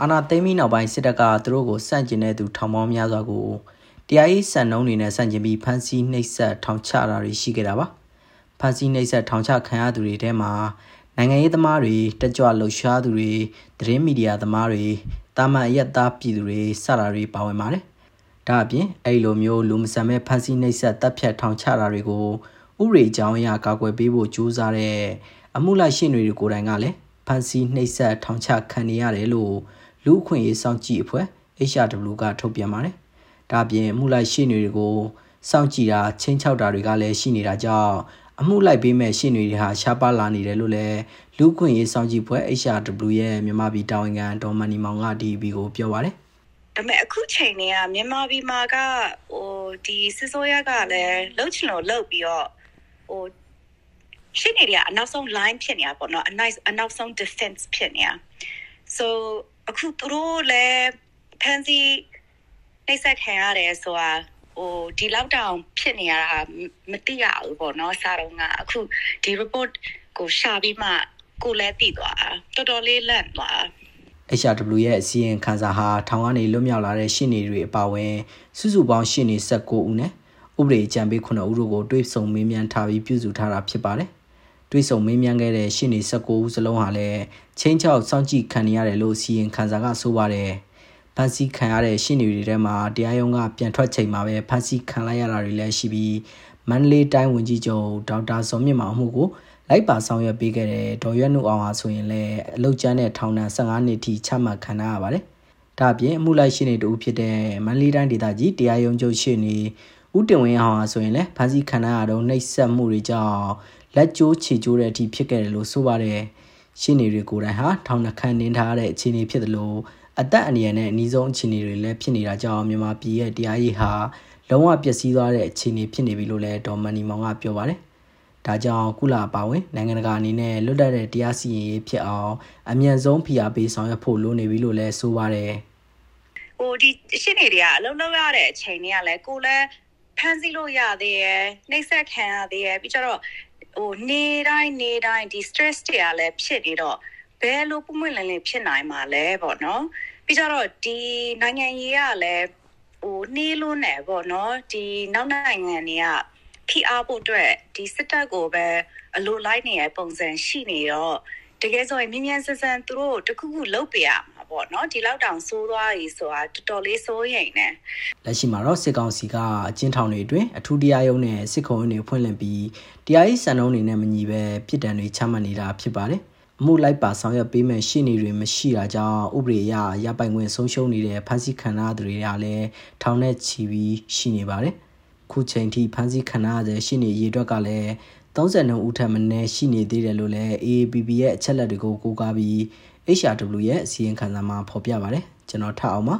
အာဏာသိမ်းပြီးနောက်ပိုင်းစစ်တပ်ကသူတို့ကိုစန့်ကျင်တဲ့သူထောင်ပေါင်းများစွာကိုတရားရေးစံနှုန်းတွေနဲ့စန့်ကျင်ပြီးဖမ်းဆီးနှိပ်စက်ထောင်ချတာတွေရှိခဲ့တာပါဖမ်းဆီးနှိပ်စက်ထောင်ချခံရသူတွေထဲမှာနိုင်ငံရေးသမားတွေတက်ကြွလှုပ်ရှားသူတွေသတင်းမီဒီယာသမားတွေတာမန်အရက်သားပြည်သူတွေစတာတွေပါဝင်ပါတယ်ဒါအပြင်အဲ့လိုမျိုးလူမဆန်မဲ့ဖမ်းဆီးနှိပ်စက်တပ်ဖြတ်ထောင်ချတာတွေကိုဥပဒေကြောင်းအရကာကွယ်ပေးဖို့ကြိုးစားတဲ့အမှုလိုက်ရှင်တွေကိုယ်တိုင်ကလည်းဖမ်းဆီးနှိပ်စက်ထောင်ချခံနေရတယ်လို့ လူအခွင့်အရေးစောင့်ကြည့်အဖွဲ့ HRW ကထုတ်ပြန်ပါတယ်။ဒါပြင်အမှုလိုက်ရှင်တွေကိုစောင့်ကြည့်တာချင်းချောက်တာတွေကလည်းရှိနေတာကြောင့်အမှုလိုက်ပေးမဲ့ရှင်တွေဟာရှားပါလာနေတယ်လို့လည်းလူခွင့်ရေးစောင့်ကြည့်ဖွဲ့ HRW ရဲ့မြန်မာပြည်တာဝန်ခံဒေါ်မနီမောင်က DB ကိုပြောပါတယ်။ဒါပေမဲ့အခုချိန်နေကမြန်မာပြည်မှာကဟိုဒီစစ်စိုးရကလည်းလှုပ်ချင်လို့လှုပ်ပြီးတော့ဟိုရှင်းနေရအနောက်ဆုံး line ဖြစ်နေတာပေါ့နော်အနောက်အနောက်ဆုံး defense ဖြစ်နေတာ so အခုသူတို့လည်းဖန်စီနှိပ်စက်ခံရတယ်ဆိုတာဟိုဒီ lockdown ဖြစ်နေရတာမသိရဘူးပေါ့နော်စားတော့ကအခုဒီ report ကိုရှာပြီးမှကိုလည်းသိသွားတော်တော်လေးလန့်သွား HRW ရဲ့အစည်းအဝေးခန်းစာဟာထောင်ကနေလွတ်မြောက်လာတဲ့ရှင်းနေတွေအပါအဝင်စုစုပေါင်းရှင်းနေ19ဦးနဲ့ဥပဒေအကြံပေး9ဦးတို့ကိုတွေးဆုံမေးမြန်းထားပြီးပြုစုထားတာဖြစ်ပါတယ်။ တွေးဆုံမေးမြန်းခဲ့တဲ့ရှင်းနေ19ဦးစလုံးဟာလည်းချင်းချောက်စောင့်ကြည့်ခံနေရတယ်လို့စီရင်ခန်းစာကဆိုပါတယ်။ဖန်စီခံရတဲ့ရှင်းနေတွေထဲမှာတရားရုံးကပြန်ထွက်ချိန်မှာပဲဖန်စီခံလိုက်ရတာတွေလည်းရှိပြီးမန္တလေးတိုင်းဝန်ကြီးချုပ်ဒေါက်တာစောမြင့်မောင်မှုကိုလိုက်ပါဆောင်ရွက်ပေးခဲ့တဲ့ဒေါ်ရွက်နုအောင်ဟာဆိုရင်လည်းအလုတ်ကျန်းတဲ့ထောင်ဒဏ်15နှစ်ထိချမှတ်ခံရပါတယ်။ဒါ့အပြင်အမှုလိုက်ရှင်းနေတူဖြစ်တဲ့မန္တလေးတိုင်းဒေသကြီးတရားရုံးချုပ်ရှင်းနေဦးတင်ဝင်းအောင်ဟာဆိုရင်လည်းဖမ်းဆီးခံရတော့နှိပ်စက်မှုတွေကြောင့် လက်ကျိုးခြေကျိုးတဲ့အထိဖြစ်ခဲ့တယ်လို့ဆိုပါတယ်။ရှင်းနေတွေကိုယ်တိုင်ဟာထောင်နှခမ်းနင်းထားတဲ့အခြေအနေဖြစ်တယ်လို့အသက်အန္တရာယ်နဲ့အနည်းဆုံးအခြေအနေတွေလည်းဖြစ်နေတာကြောင့်မြန်မာပြည်ရဲ့တရားရေးဟာလုံးဝပျက်စီးသွားတဲ့အခြေအနေဖြစ်နေပြီလို့လည်းဒေါ်မန်နီမောင်ကပြောပါတယ်။ဒါကြောင့်ကုလအပါဝင်နိုင်ငံတကာအနေနဲ့လွတ်လပ်တဲ့တရားစီရင်ရေးဖြစ်အောင်အမြန်ဆုံးဖိအားပေးဆောင်ရွက်ဖို့လိုနေပြီလို့လည်းဆိုပါတယ်။ဟိုဒီရှင်းနေတွေကအလုံးလုံးရတဲ့အချိန်တွေကလည်းကိုလည်းဖမ်းဆီးလို့ရသေးရယ်နှိပ်စက်ခံရသေးရယ်ပြီးကြတော့ ဟိုနေတိုင်းနေတိုင်းဒီ stress တွေကလည်းဖြစ်နေတော့ဘယ်လိုပုံမှန်လင်းလင်းဖြစ်နိုင်မှာလဲပေါ့နော်ပြီးကြတော့ဒီနိုင်ငံရေးကလည်းဟိုနှီးလွန်းနေပေါ့နော်ဒီနောက်နိုင်ငံတွေကဖိအားဖို့အတွက်ဒီစစ်တပ်ကိုပဲအလိုလိုက်နေတဲ့ပုံစံရှိနေတော့တကယ်ဆိုရင်မြ мян ဆန်းဆန်းသူတို့တခုခုလုပ်ပေးရမှာ ာ ပေါ့နော်ဒီလောက်တောင်ဆိုးသွားပြီဆိုတာတော်တော်လေးစိုးရိမ်နေလက်ရှိမှာတော့စစ်ကောင်စီကအကျဉ်းထောင်တွေအတွင်းအထူးတရားရုံးနဲ့စစ်ခုံရုံးတွေဖွင့်လှစ်ပြီးတရားရေးစံနှုန်းတွေနဲ့မညီပဲပြည်တံတွေချမှတ်နေတာဖြစ်ပါတယ်အမှုလိုက်ပါဆောင်ရွက်ပေးမဲ့ရှင်းနေတွေမရှိတာကြောင့်ဥပဒေအရရပိုင်ခွင့်ဆုံးရှုံးနေတဲ့ဖမ်းဆီးခံရသူတွေကလည်းထောင်နဲ့ချီပြီးရှိနေပါတယ်ခုချိန်ထိဖမ်းဆီးခံရတဲ့ရှင်းနေရေးအတွက်ကလည်း32ဦးထက်မနည်းရှိနေသေးတယ်လို့လည်း AAPP ရဲ့အချက်လက်တွေကိုကိုးကားပြီး HRW ရဲ့အစည်းအဝေးခန်းစာမှာဖော်ပြပါတယ်ကျွန်တော်ထအောင်ပါ